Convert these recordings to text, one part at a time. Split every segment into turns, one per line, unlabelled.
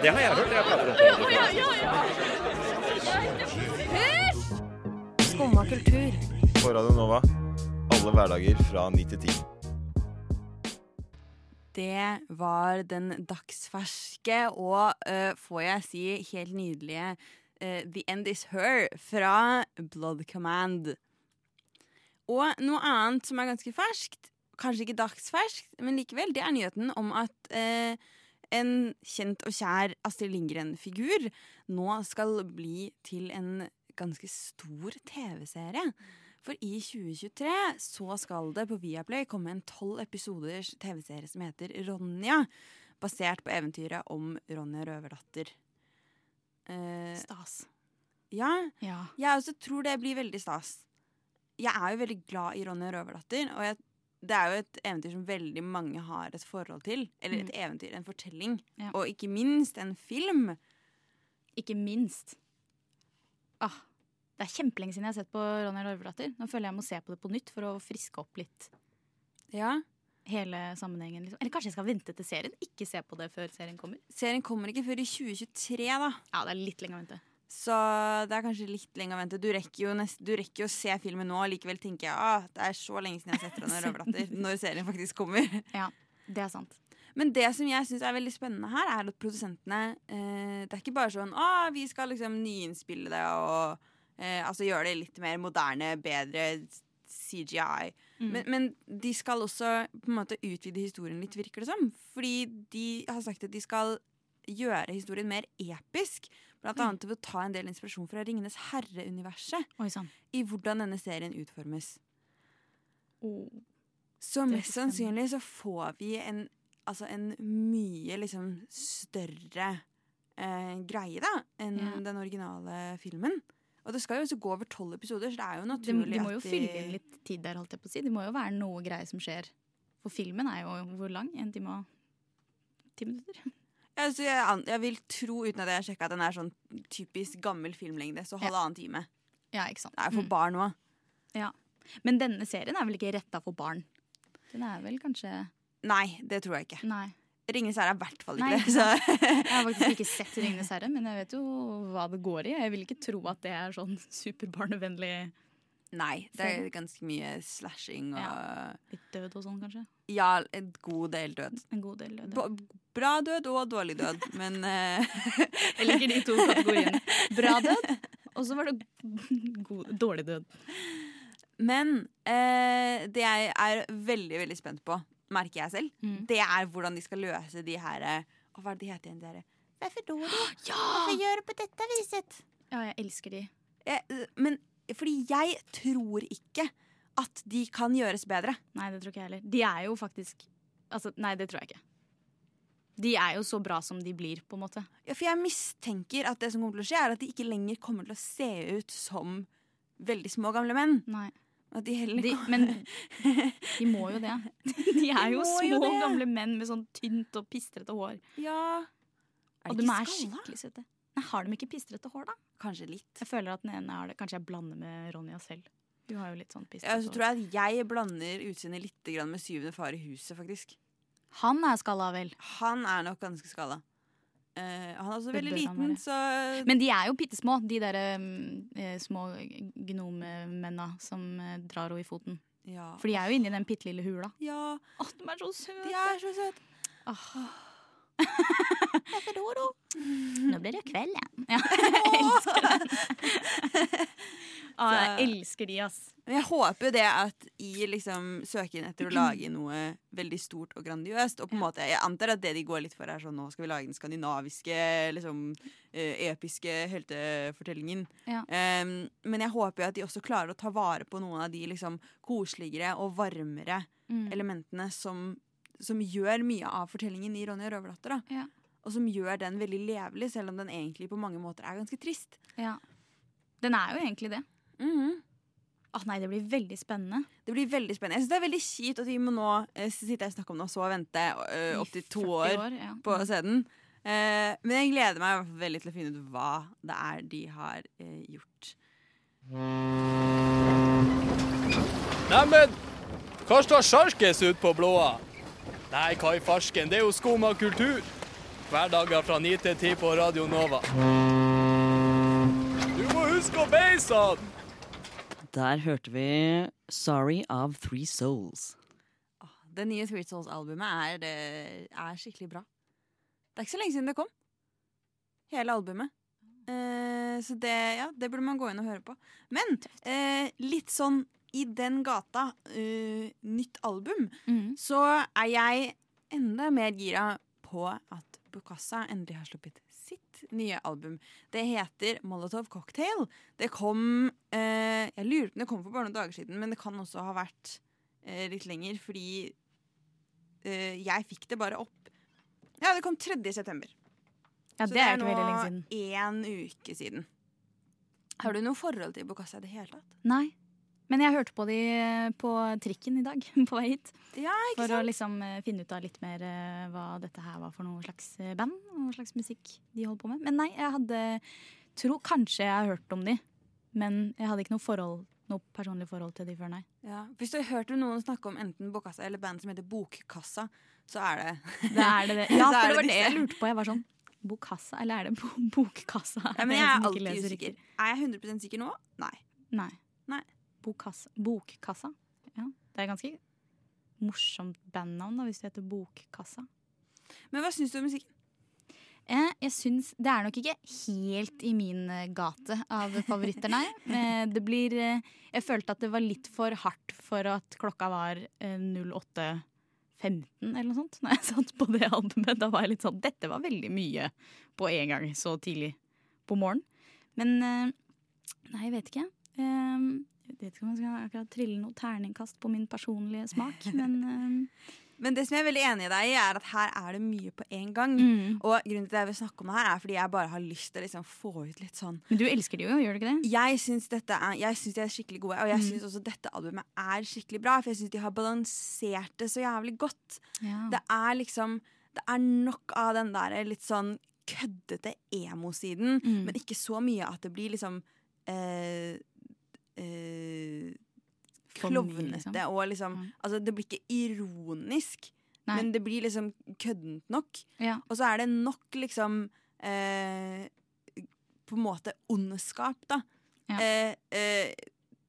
Det har jeg hørt. Jeg prater om det.
Skumma kultur.
På Radio Nova. Alle hverdager fra 9 til 10.
Det var den dagsferske og, uh, får jeg si, helt nydelige uh, The End Is Her fra Blood Command. Og noe annet som er ganske ferskt, kanskje ikke dagsferskt, men likevel, det er nyheten om at øh, en kjent og kjær Astrid Lindgren-figur nå skal bli til en ganske stor TV-serie. For i 2023 så skal det på Viaplay komme en tolv episoders TV-serie som heter Ronja. Basert på eventyret om Ronja Røverdatter. Eh,
Stas.
ja,
Ja.
jeg også tror det blir veldig stas. Jeg er jo veldig glad i Ronja Røverdatter, og jeg, det er jo et eventyr som veldig mange har et forhold til. Eller et eventyr, en fortelling.
Ja.
Og ikke minst en film.
Ikke minst. Ah, det er kjempelenge siden jeg har sett på Ronja Røverdatter. Nå føler jeg jeg må se på det på nytt for å friske opp litt
Ja.
hele sammenhengen. Liksom. Eller kanskje jeg skal vente til serien? Ikke se på det før serien kommer?
Serien kommer ikke før i 2023, da.
Ja, det er litt lenge å vente.
Så det er kanskje litt lenge å vente. Du rekker jo, nest, du rekker jo å se filmen nå, og likevel tenker jeg ah, det er så lenge siden jeg har sett Ronja Røverdatter. Når serien faktisk kommer.
Ja, det er sant.
Men det som jeg syns er veldig spennende her, er at produsentene eh, Det er ikke bare sånn ah, vi skal liksom nyinnspille det og eh, altså gjøre det litt mer moderne, bedre CGI. Men, men de skal også på en måte utvide historien litt, virker det som. Fordi de har sagt at de skal gjøre historien mer episk. Blant annet ved å ta en del inspirasjon fra Ringenes herre-universet i hvordan denne serien utformes.
Oh.
Så mest sannsynlig så får vi en, altså en mye liksom større eh, greie da enn
yeah.
den originale filmen. Og det skal jo også gå over tolv episoder, så det er jo naturlig at
de må jo
at
fylle inn litt tid der, holdt jeg på å si. Det må jo være noe greie som skjer. For filmen er jo hvor lang? En time og ti minutter?
Ja, så jeg, jeg vil tro, uten at jeg har sjekka, at den er sånn typisk gammel filmlengde. Så halvannen time.
Ja, ikke sant.
Det er for
Mm.
barn òg.
Ja. Men denne serien er vel ikke retta for barn? Den er vel kanskje
Nei, det tror jeg ikke.
Nei.
Ringenes herre er i hvert fall ikke
Nei,
det. Så.
Jeg har faktisk ikke sett 'Ringenes herre', men jeg vet jo hva det går i. Jeg vil ikke tro at det er sånn superbarnevennlig
Nei, det er ganske mye slashing og
Litt død og sånn, kanskje.
Ja, en god del død.
En god del død.
Ba- Bra død og dårlig død, men eh,
Jeg liker de to kategoriene. Bra død, og så var det god, dårlig død.
Men eh, det jeg er veldig, veldig spent på, merker jeg selv,
Mm.
det er hvordan de skal løse de her eh, å, Hva er det de heter igjen, de her Hvorfor do du?
Ja!
Hvorfor gjør du på dette viset?
ja, jeg elsker de.
Eh, men fordi jeg tror ikke at de kan gjøres bedre.
Nei, det tror ikke jeg heller. De er jo faktisk Altså, nei, det tror jeg ikke. De er jo så bra som de blir, på en måte.
Ja, for jeg mistenker at det som kommer til å skje, er at de ikke lenger kommer til å se ut som veldig små gamle menn.
Nei.
At de heller
De, men de må jo det. De er jo små,
jo
gamle menn med sånn tynt og pistrete hår.
Ja. Er
Og
de
de er skikkelig søte. Nei, Har de ikke pistrete hår, da?
Kanskje litt.
Jeg føler at den ene har det. Kanskje jeg blander med Ronja selv. Du har jo litt sånn
Ja, så tror jeg at jeg blander utseendet litt med syvende far i huset, faktisk.
Han er skalla, vel.
Han er nok ganske skalla. Uh, han er også veldig liten, så
Men de er jo bitte små, de der uh, små gnomemennene som uh, drar henne i foten.
ja.
For de er jo inni den bitte lille hula.
ja,
Å, de er så søte!
de er så søte.
Nå blir det kveld igjen. Ja, jeg elsker den. Å, jeg elsker de, ass.
Men jeg håper jo det at i liksom søken etter å lage noe veldig stort og grandiøst Og på en måte, Jeg antar at det de går litt for, er sånn nå skal vi lage den skandinaviske, liksom eh, episke heltefortellingen.
Ja.
Um, men jeg håper jo at de også klarer å ta vare på noen av de liksom koseligere og varmere
Mm.
elementene som, som gjør mye av fortellingen i Ronja Røverdatter. da.
Ja.
Og som gjør den veldig levelig, selv om den egentlig på mange måter er ganske trist.
Ja. Den er jo egentlig det.
Mhm.
Å nei, det blir veldig spennende.
Det blir veldig spennende. Jeg synes det er veldig kjipt at vi må nå uh, sitte og snakke om det, og så vente uh,
I
opptil to år,
år, ja.
på scenen. Uh. Eh, men jeg gleder meg i hvert fall veldig til å finne ut hva det er de har uh, gjort.
Neimen, hva står sjarkes ut på blåa? Nei, hva i farsken, det er jo skum av kultur. Hverdager fra 9 til 10 på Radio Nova. Du må huske å beise han!
Der hørte vi Sorry av Three Souls.
Det nye Three Souls-albumet er, er skikkelig bra. Det er ikke så lenge siden det kom. Hele albumet. Eh, så det, ja, det burde man gå inn og høre på. Men eh, litt sånn i den gata, uh, nytt album,
Mm.
så er jeg enda mer gira på at Bukassa endelig har sluppet sitt nye album. Det heter Molotov Cocktail. Det kom eh, Jeg lurer på om det kom for bare noen dager siden, men det kan også ha vært eh, litt lenger, fordi eh, jeg fikk det bare opp Ja, det kom 3. september.
Ja,
Så
det er lenge siden.
én uke siden. Har du noe forhold til Bokassa i det hele tatt?
Nei. Men jeg hørte på de på trikken i dag på vei hit.
Ja,
For å liksom eh, finne ut av litt mer eh, hva dette her var for noe slags eh, band. Og hva slags musikk de holdt på med. Men nei, jeg hadde tro kanskje jeg har hørt om de, men jeg hadde ikke noe forhold Noe personlig forhold til de før, nei.
Ja. Hvis du har hørt noen snakke om enten Bokkassa eller band som heter Bokkassa, så er det
Det er det, det. Ja, for det var det jeg lurte på. Jeg var sånn Bokkassa, eller er det bo bokkassa?
ja, Men jeg er alltid usikker. Er jeg 100 sikker nå? Nei.
Nei.
Nei.
Bokkassa. Bokkassa. Ja, det er ganske morsomt bandnavn da, hvis det heter Bokkassa.
Men hva syns du om musikken?
Eh, jeg syns Det er nok ikke helt i min eh, gate av favoritter, nei. Eh, det blir eh, Jeg følte at det var litt for hardt for at klokka var eh, 08.15 eller noe sånt. Når jeg satt på det albumet. Da var jeg litt sånn Dette var veldig mye på en gang så tidlig på morgenen. Men Nei, jeg vet ikke. Jeg vet ikke om jeg skal akkurat trille noe terningkast på min personlige smak, men uh...
Men det som jeg er veldig enig i deg i, er at her er det mye på en gang.
mm.
Og grunnen til at jeg vil snakke om det her, er fordi jeg bare har lyst til å liksom få ut litt sånn
Men du elsker det jo, gjør du ikke det?
Jeg syns dette er, jeg synes de er skikkelig gode, og jeg
Mm.
syns også dette albumet er skikkelig bra. For jeg syns de har balansert det så jævlig godt.
Ja.
Det er liksom Det er nok av den der litt sånn køddete emo-siden,
Mm.
men ikke så mye at det blir liksom eh, eh, klovnete
liksom.
og liksom
mm.
Altså, det blir ikke ironisk,
Nei.
men det blir liksom køddent nok.
Ja.
Og så er det nok liksom eh, På en måte ondskap, da.
Ja.
Eh, eh,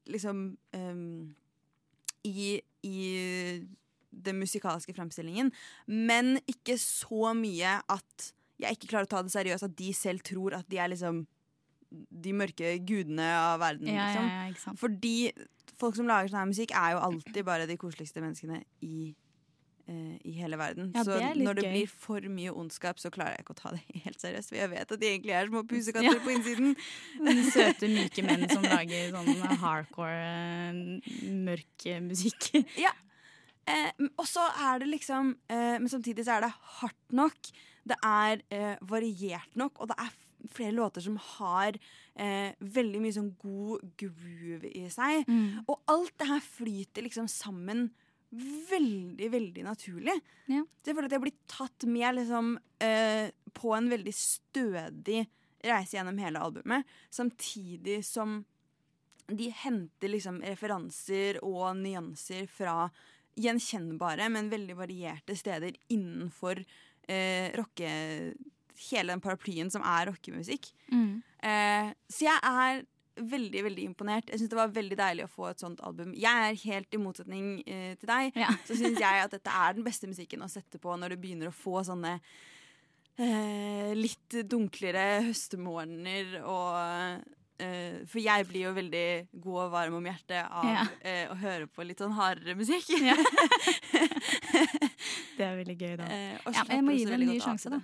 liksom ehm, i, I den musikalske fremstillingen. Men ikke så mye at jeg ikke klarer å ta det seriøst. At de selv tror at de er liksom de mørke gudene av verden.
Ja, ja,
liksom.
ja.
Fordi folk som lager sånn her musikk, er jo alltid bare de koseligste menneskene i, eh, i hele verden.
Ja,
så
det
når det
gøy.
blir for mye ondskap, så klarer jeg ikke å ta det helt seriøst. For jeg vet at de egentlig er små pusekatter på innsiden.
Søte, myke menn som lager sånn hardcore, eh, mørk musikk. musikk.
Eh, og så er det liksom eh, Men samtidig så er det hardt nok. Det er eh, variert nok, og det er flere låter som har eh, veldig mye sånn god groove i seg.
Mm.
Og alt det her flyter liksom sammen veldig, veldig naturlig.
Ja.
Så jeg føler at jeg blir tatt med liksom, eh, på en veldig stødig reise gjennom hele albumet, samtidig som de henter liksom referanser og nyanser fra gjenkjennbare, men veldig varierte steder innenfor eh, rocke... Hele den paraplyen som er rockemusikk.
Mm.
Eh, så jeg er veldig veldig imponert. Jeg synes Det var veldig deilig å få et sånt album. Jeg er helt i motsetning eh, til deg.
Ja.
Så syns jeg at dette er den beste musikken å sette på når du begynner å få sånne eh, litt dunklere høstemorgener og eh, For jeg blir jo veldig god og varm om hjertet av
Ja.
eh, å høre på litt sånn hardere musikk.
Ja. Det er veldig gøy, da.
Eh,
jeg må gi det en ny sjanse, da.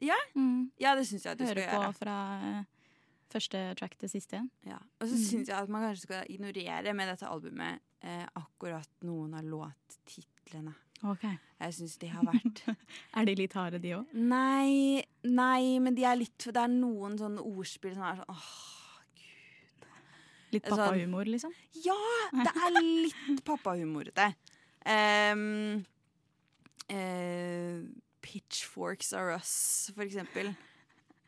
Ja?
Mm.
Ja, det syns jeg at du
Hører
skal
på fra eh, første track til siste.
Ja. Og så
Mm.
syns jeg at man kanskje skal ignorere med dette albumet eh, akkurat noen av låttitlene.
Ok.
Jeg syns de har vært
Er de litt harde, de òg?
Nei, nei, men de er litt Det er noen sånne ordspill som er sånn åh, gud.
Litt
Sånn-
pappahumor, liksom?
Ja, det er litt pappahumorete. Um, eh, Pitchforks are us, for eksempel.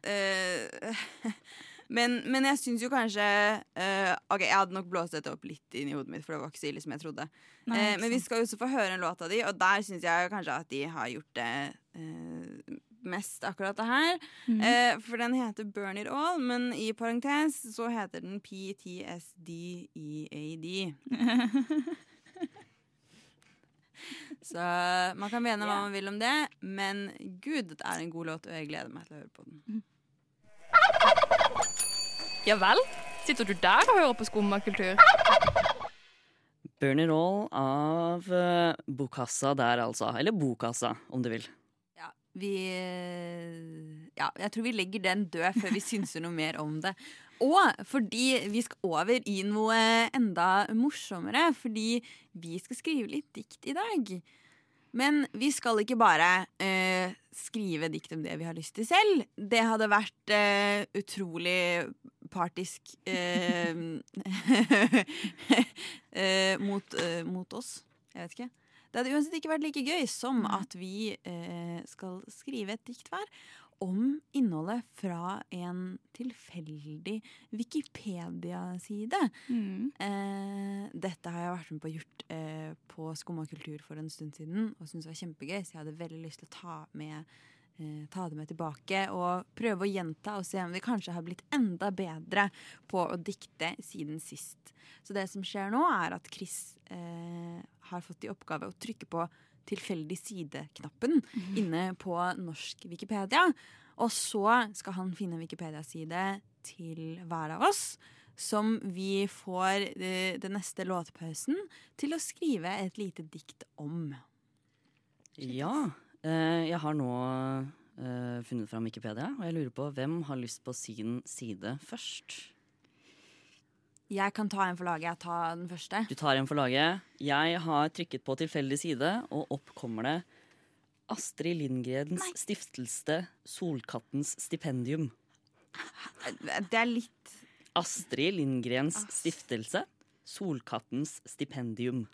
Uh, men, men jeg syns jo kanskje uh, Ok, jeg hadde nok blåst dette opp litt inn i hodet mitt, for det var ikke så ille som jeg trodde.
Nei, uh,
men vi skal jo også få høre en låt av de, og der syns jeg kanskje at de har gjort det mest akkurat det her. Eh, for den heter Burn It All, men i parentes så heter den PTSD-EAD. så man kan mene hva man vil om det, men gud, det er en god låt, og jeg gleder meg til å høre på den.
Ja vel? Sitter du der og hører på skummakultur?
Burn It All av uh, Bokassa der, altså. Eller Bokassa, om du vil.
Ja, vi eh, Ja, jeg tror vi legger den død før vi synser noe mer om det. Og fordi vi skal over i noe enda morsommere. Fordi vi skal skrive litt dikt i dag. Men vi skal ikke bare eh, skrive dikt om det vi har lyst til selv. Det hadde vært eh, utrolig partisk eh, eh, mot, eh, mot oss. Jeg vet ikke. Det hadde uansett ikke vært like gøy som at vi eh, skal skrive et dikt hver om innholdet fra en tilfeldig Wikipedia-side.
Mm.
Eh, dette har jeg vært med på gjort eh, på Skumma kultur for en stund siden og syntes det var kjempegøy, så jeg hadde veldig lyst til å ta, med, eh, ta det med tilbake og prøve å gjenta og se om vi kanskje har blitt enda bedre på å dikte siden sist. Så det som skjer nå, er at Chris eh, har fått i oppgave å trykke på tilfeldig side-knappen inne på norsk Wikipedia. Og så skal han finne en Wikipedia-side til hver av oss som vi får eh, den neste låtpausen til å skrive et lite dikt om.
Ja. eh, jeg har nå eh, funnet fram Wikipedia, og jeg lurer på hvem har lyst på sin side først?
Jeg kan ta en for laget. Jeg tar den første.
Du tar en for laget. Jeg har trykket på tilfeldig side, og opp kommer det Astrid Lindgrens stiftelse Solkattens stipendium.
Det er litt
Astrid Lindgrens stiftelse Solkattens stipendium.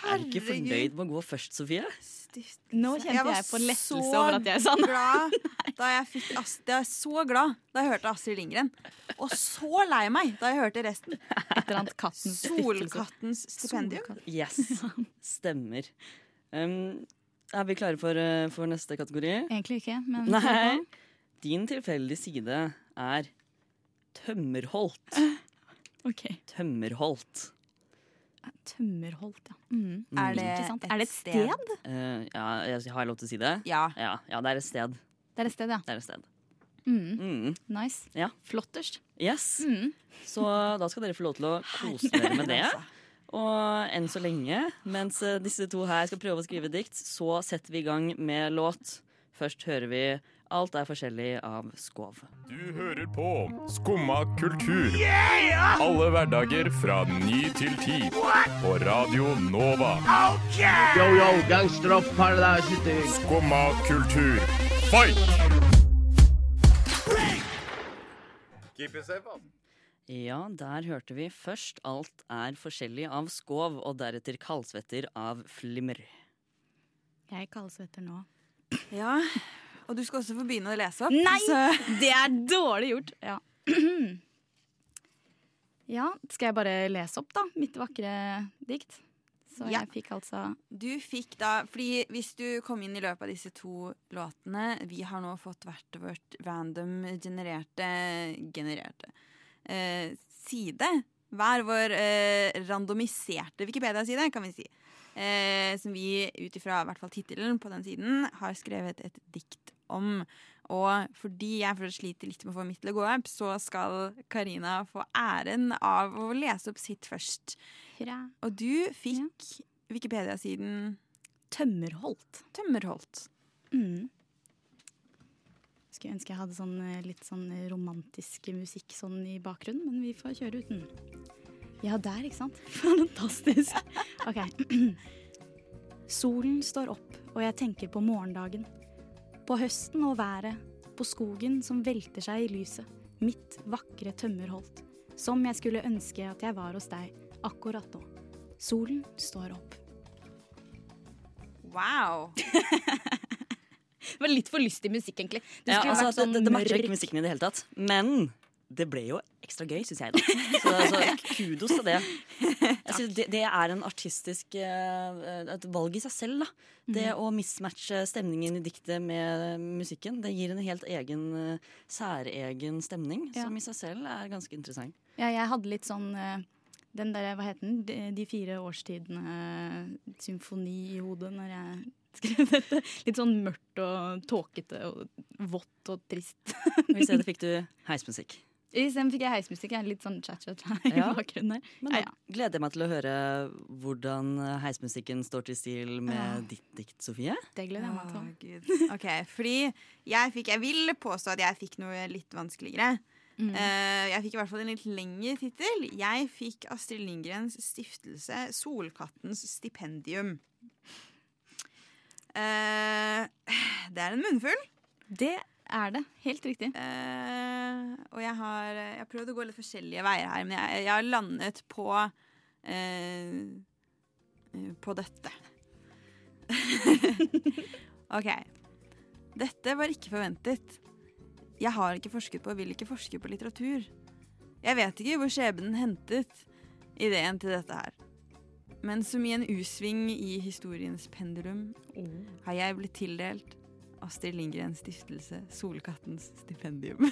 Herregud. Er du ikke fornøyd med å gå først, Sofie?
Stift.
Nå kjente
var
jeg på lettelse over at jeg sa nei.
da jeg fikk jeg var så glad da jeg hørte Astrid Lindgren. Og så lei meg da jeg hørte resten.
Et eller annet kattens.
Solkattens stipendium.
Yes, stemmer. Um, er vi klare for, uh, for neste kategori?
Egentlig ikke, men
Nei. Din tilfeldige side er Tømmerholt.
Ok.
Tømmerholt.
Tømmerholt, ja. Mm.
Er det et
Er det et sted?
Eh, ja, jeg, har jeg lov til å si det?
Ja.
Ja, ja, det er et sted.
Det er et sted, ja.
Det er et sted.
Mm.
Mm.
Nice.
Ja.
Flotterst.
Yes.
Mm.
Så da skal dere få lov til å kose dere med det.
Altså.
Og enn så lenge, mens eh, disse to her skal prøve å skrive dikt, så setter vi i gang med låt. Først hører vi Alt er forskjellig av Skov.
Du hører på Skumma kultur. Alle hverdager fra ny til ti. På Radio Nova.
Yo, yo, gangsteropp, paradise
Skumma kultur, fight!
Keep it safe, altså.
Ja, der hørte vi først Alt er forskjellig av Skov, og deretter Kaldsvetter av Flimmer.
Jeg kaldsvetter nå.
ja. Og du skal også få begynne å lese opp.
Nei!
Så
Det er dårlig gjort. Ja. ja, skal jeg bare lese opp, da? Mitt vakre dikt. Så
Ja.
jeg fikk altså
du fikk da Fordi hvis du kom inn i løpet av disse to låtene Vi har nå fått hvert vårt random genererte Genererte eh, side. Hver vår eh, randomiserte Wikipedia-side, kan vi si. Eh, som vi ut ifra i hvert fall tittelen på den siden har skrevet et dikt om. Og fordi jeg fortsatt sliter litt med å få mitt til å gå opp, så skal Karina få æren av å lese opp sitt først.
Hurra.
Og du fikk Wikipedia-siden
Tømmerholt.
Tømmerholt.
Mm. Skulle ønske jeg hadde sånn, eh, litt sånn romantisk musikk sånn i bakgrunnen, men vi får kjøre uten. Ja, der, ikke sant? Fantastisk. Ok. Solen står opp, og jeg tenker på morgendagen. På høsten og været, på skogen som velter seg i lyset. Mitt vakre tømmerholt. Som jeg skulle ønske at jeg var hos deg akkurat nå. Solen står opp.
Wow.
Det var litt for lystig musikk, egentlig. Det
Ja,
skulle
altså,
vært sånn
det, det matcher ikke musikken i det hele tatt. Men det ble jo ekstra gøy, syns jeg. da. Så, så kudos til det. Jeg synes det. Det er en artistisk eh, et valg i seg selv. da. Det å mismatche stemningen i diktet med musikken. Det gir en helt egen, eh, særegen stemning,
Ja.
som i seg selv er ganske interessant.
Ja, jeg hadde litt sånn eh, den der, hva heter den? De, de fire årstidene-symfoni i hodet når jeg skrev dette. Litt sånn mørkt og tåkete og vått og trist.
Og I stedet fikk du heismusikk.
Isteden fikk jeg heismusikk. Jeg er litt sånn cha-cha-cha i
Ja.
bakgrunnen her.
Men da
ja.
gleder jeg meg til å høre hvordan heismusikken står til stil med
Ja.
ditt dikt, Sofie.
Det gleder jeg meg til.
Oh, Gud. Ok, fordi jeg fikk Jeg vil påstå at jeg fikk noe litt vanskeligere.
Mm.
Uh, jeg fikk i hvert fall en litt lengre tittel. Jeg fikk Astrid Lindgrens stiftelse Solkattens stipendium. Uh, det er en munnfull.
Det er det. Helt riktig.
Eh, og jeg har, jeg har prøvd å gå litt forskjellige veier her, men jeg, jeg har landet på eh, eh, På dette. OK. Dette var ikke forventet. Jeg har ikke forsket på og vil ikke forske på litteratur. Jeg vet ikke hvor skjebnen hentet ideen til dette her. Men som i en U-sving i historiens pendulum har jeg blitt tildelt Astrid Lindgrens stiftelse Solkattens stipendium.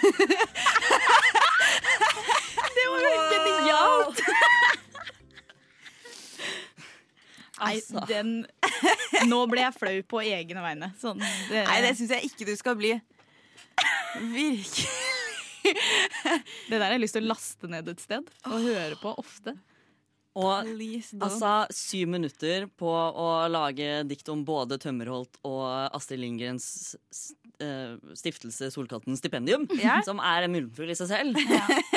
det var jo
Nei,
Altså.
den Nå ble jeg flau på egne vegne. Sånn, det,
Nei, det syns jeg ikke du skal bli. Virkelig.
det der har jeg lyst til å laste ned et sted og høre på ofte.
Og altså syv minutter på å lage dikt om både Tømmerholt og Astrid Lindgrens stiftelse Solkatten stipendium,
Ja.
som er en muldfugl i seg selv.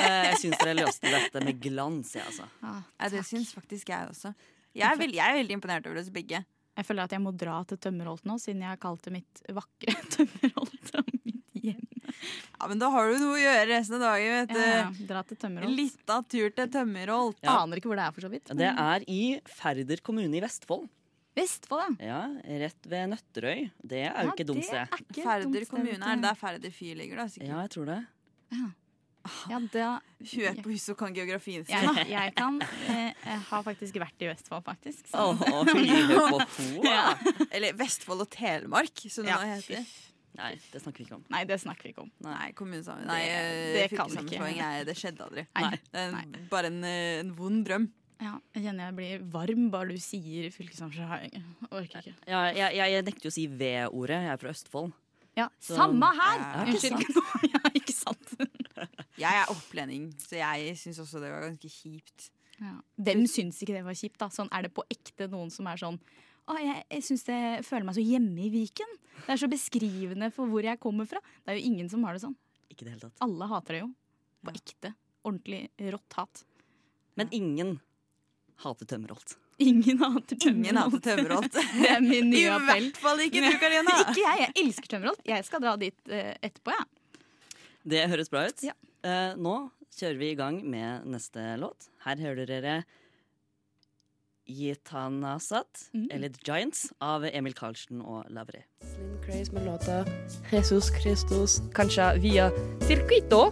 Eh, jeg syns dere løste dette med glans, jeg, altså.
Ah,
ja, det syns faktisk jeg også. Jeg er, veld, jeg er veldig imponert over oss begge.
Jeg føler at jeg må dra til Tømmerholt nå, siden jeg har kalt det mitt vakre Tømmerholt. mitt hjem.
Ja, Men da har du noe å gjøre resten av dagen. vet du.
Ja, ja, dra til Tømmerholt.
Litt av tur til Tømmerholt.
Ja.
Aner ikke hvor det er, for så vidt.
Det er i Færder kommune i Vestfold.
Vestfold, ja.
Ja, Rett ved Nøtterøy. Det er jo ikke et dumt sted.
ikke
Færder kommune er det der Færder fyr ligger, da. sikkert.
Ja, jeg tror det.
Ja, da,
Hun er på huset og kan geografien sin.
jeg, jeg kan eh, Jeg har faktisk vært i Vestfold, faktisk. Så.
Åh, oh, på to,
Ja.
Eller Vestfold og Telemark, som det
Ja,
nå heter.
Nei, det snakker vi ikke om.
Nei, det snakker vi ikke om.
Nei, kommunesammenslåing Nei,
Det- det ikke.
er- Det skjedde aldri.
Nei.
Det er
Nei.
bare en, eh, en vond drøm.
Ja, jeg kjenner jeg blir varm bare du sier fylkessammenslåing. Orker ikke.
Ja, jeg, jeg, jeg nekter jo å si V-ordet. Jeg er fra Østfold.
Ja,
Så-
samme her!
Ja,
ikke
Unnskyld. ja, ikke sant.
Jeg er opplending, så jeg syns også det var ganske kjipt.
Ja. Hvem syns ikke det var kjipt? da? Sånn, er det på ekte noen som er sånn å, jeg, jeg synes det, jeg føler meg så hjemme i Viken. Det er så beskrivende for hvor jeg kommer fra. Det er jo ingen som har det sånn.
Ikke det hele tatt.
Alle hater det jo. På ekte. Ordentlig rått hat.
Men ingen hater Tømmerholt.
Ingen hater Tømmerholt.
Tømmerholt.
Det er min
I
nye appell.
hvert fall ikke du, Karina.
Ikke jeg. Jeg elsker Tømmerholt. Jeg skal dra dit uh, etterpå, jeg.
Det høres bra ut.
Ja.
Uh, nå kjører vi i gang med neste låt. Her hører dere Gitanasat,
Mm.
eller The Giants, av Emil Karlsen og Lavre.
Slim Craze med låta Jesus Christus, kanskje via Circuito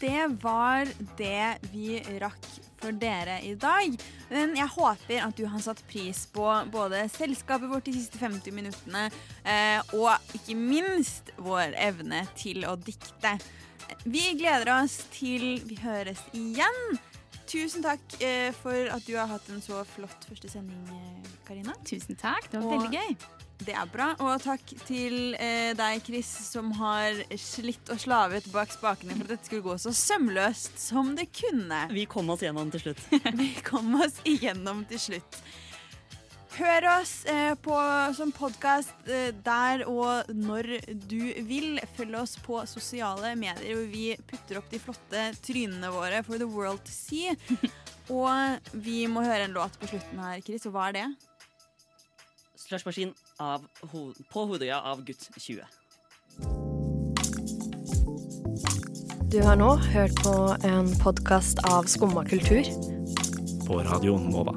Det var det vi rakk for dere i dag. Men jeg håper at du har satt pris på både selskapet vårt de siste 50 minuttene, eh, og ikke minst vår evne til å dikte. Vi gleder oss til vi høres igjen. Tusen takk eh, for at du har hatt en så flott første sending, eh, Karina.
Tusen takk. Det var
Og-
veldig gøy.
Det er bra. Og takk til eh, deg, Chris, som har slitt og slavet bak spakene for at dette skulle gå så sømløst som det kunne.
Vi kom oss gjennom til slutt.
Vi kom oss igjennom til slutt. Hør oss eh, på, som podkast eh, der og når du vil. Følg oss på sosiale medier hvor vi putter opp de flotte trynene våre for the world to see. og vi må høre en låt på slutten her, Chris. Og hva er det?
Slushmaskin ho på Hodøya av gutt 20.
Du har nå hørt på en podkast av Skumma kultur.
På Radio Nova.